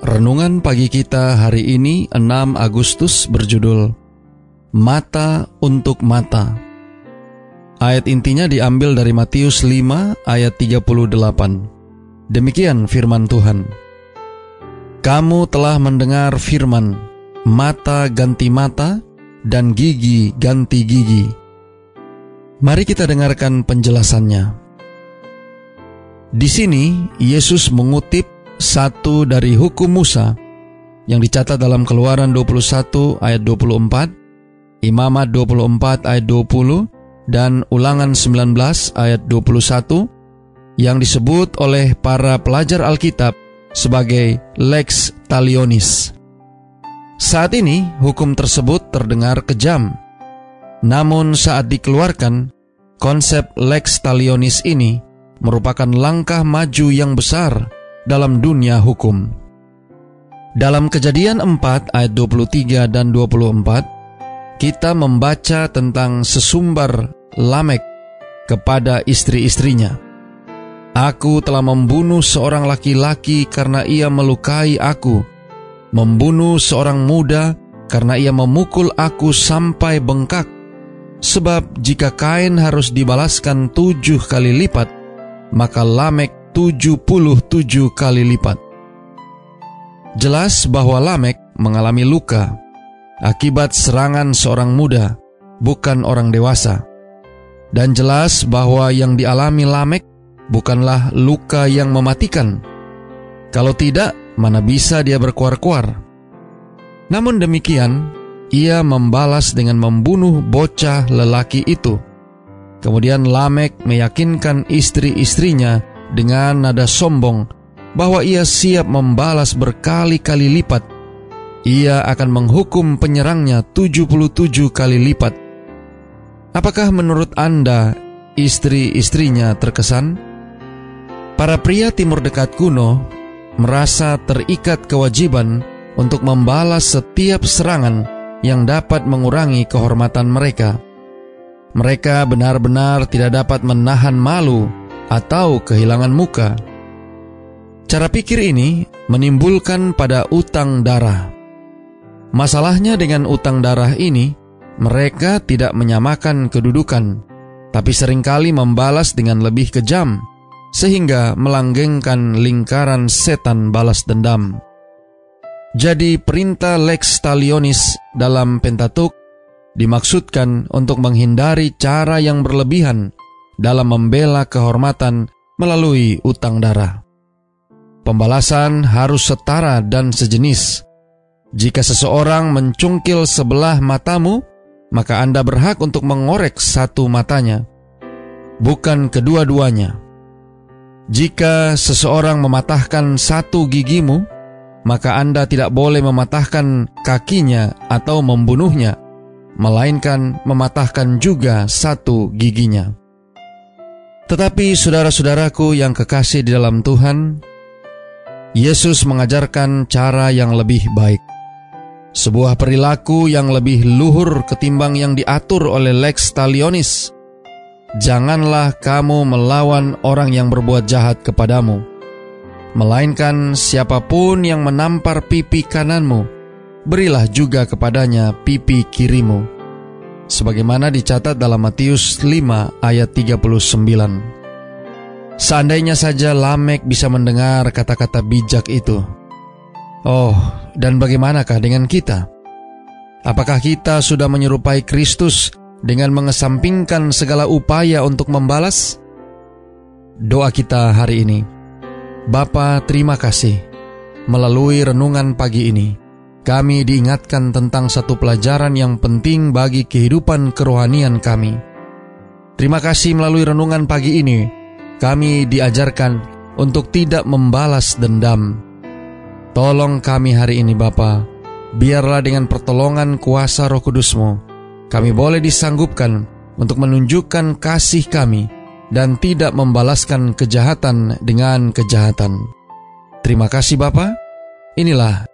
Renungan pagi kita hari ini 6 Agustus berjudul Mata untuk Mata. Ayat intinya diambil dari Matius 5 ayat 38. Demikian firman Tuhan. Kamu telah mendengar firman, mata ganti mata dan gigi ganti gigi. Mari kita dengarkan penjelasannya. Di sini Yesus mengutip satu dari hukum Musa yang dicatat dalam Keluaran 21 ayat 24, Imamat 24 ayat 20, dan Ulangan 19 ayat 21 yang disebut oleh para pelajar Alkitab sebagai lex talionis. Saat ini hukum tersebut terdengar kejam. Namun saat dikeluarkan, konsep lex talionis ini merupakan langkah maju yang besar dalam dunia hukum. Dalam kejadian 4 ayat 23 dan 24, kita membaca tentang sesumbar Lamek kepada istri-istrinya. Aku telah membunuh seorang laki-laki karena ia melukai aku, membunuh seorang muda karena ia memukul aku sampai bengkak. Sebab jika kain harus dibalaskan tujuh kali lipat, maka Lamek 77 kali lipat. Jelas bahwa Lamek mengalami luka akibat serangan seorang muda, bukan orang dewasa. Dan jelas bahwa yang dialami Lamek bukanlah luka yang mematikan. Kalau tidak, mana bisa dia berkuar-kuar? Namun demikian, ia membalas dengan membunuh bocah lelaki itu. Kemudian Lamek meyakinkan istri-istrinya dengan nada sombong bahwa ia siap membalas berkali-kali lipat. Ia akan menghukum penyerangnya 77 kali lipat. Apakah menurut Anda istri-istrinya terkesan? Para pria timur dekat kuno merasa terikat kewajiban untuk membalas setiap serangan yang dapat mengurangi kehormatan mereka. Mereka benar-benar tidak dapat menahan malu atau kehilangan muka. Cara pikir ini menimbulkan pada utang darah. Masalahnya dengan utang darah ini, mereka tidak menyamakan kedudukan, tapi sering kali membalas dengan lebih kejam, sehingga melanggengkan lingkaran setan balas dendam. Jadi perintah lex talionis dalam Pentatuk dimaksudkan untuk menghindari cara yang berlebihan dalam membela kehormatan melalui utang darah. Pembalasan harus setara dan sejenis. Jika seseorang mencungkil sebelah matamu, maka Anda berhak untuk mengorek satu matanya, bukan kedua-duanya. Jika seseorang mematahkan satu gigimu, maka Anda tidak boleh mematahkan kakinya atau membunuhnya, melainkan mematahkan juga satu giginya. Tetapi saudara-saudaraku yang kekasih di dalam Tuhan, Yesus mengajarkan cara yang lebih baik. Sebuah perilaku yang lebih luhur ketimbang yang diatur oleh Lex Talionis. Janganlah kamu melawan orang yang berbuat jahat kepadamu, melainkan siapa pun yang menampar pipi kananmu, berilah juga kepadanya pipi kirimu sebagaimana dicatat dalam Matius 5 ayat 39. Seandainya saja Lamek bisa mendengar kata-kata bijak itu. Oh, dan bagaimanakah dengan kita? Apakah kita sudah menyerupai Kristus dengan mengesampingkan segala upaya untuk membalas? Doa kita hari ini. Bapa, terima kasih melalui renungan pagi ini kami diingatkan tentang satu pelajaran yang penting bagi kehidupan kerohanian kami. Terima kasih melalui renungan pagi ini, kami diajarkan untuk tidak membalas dendam. Tolong kami hari ini Bapa, biarlah dengan pertolongan kuasa roh kudusmu, kami boleh disanggupkan untuk menunjukkan kasih kami dan tidak membalaskan kejahatan dengan kejahatan. Terima kasih Bapa. Inilah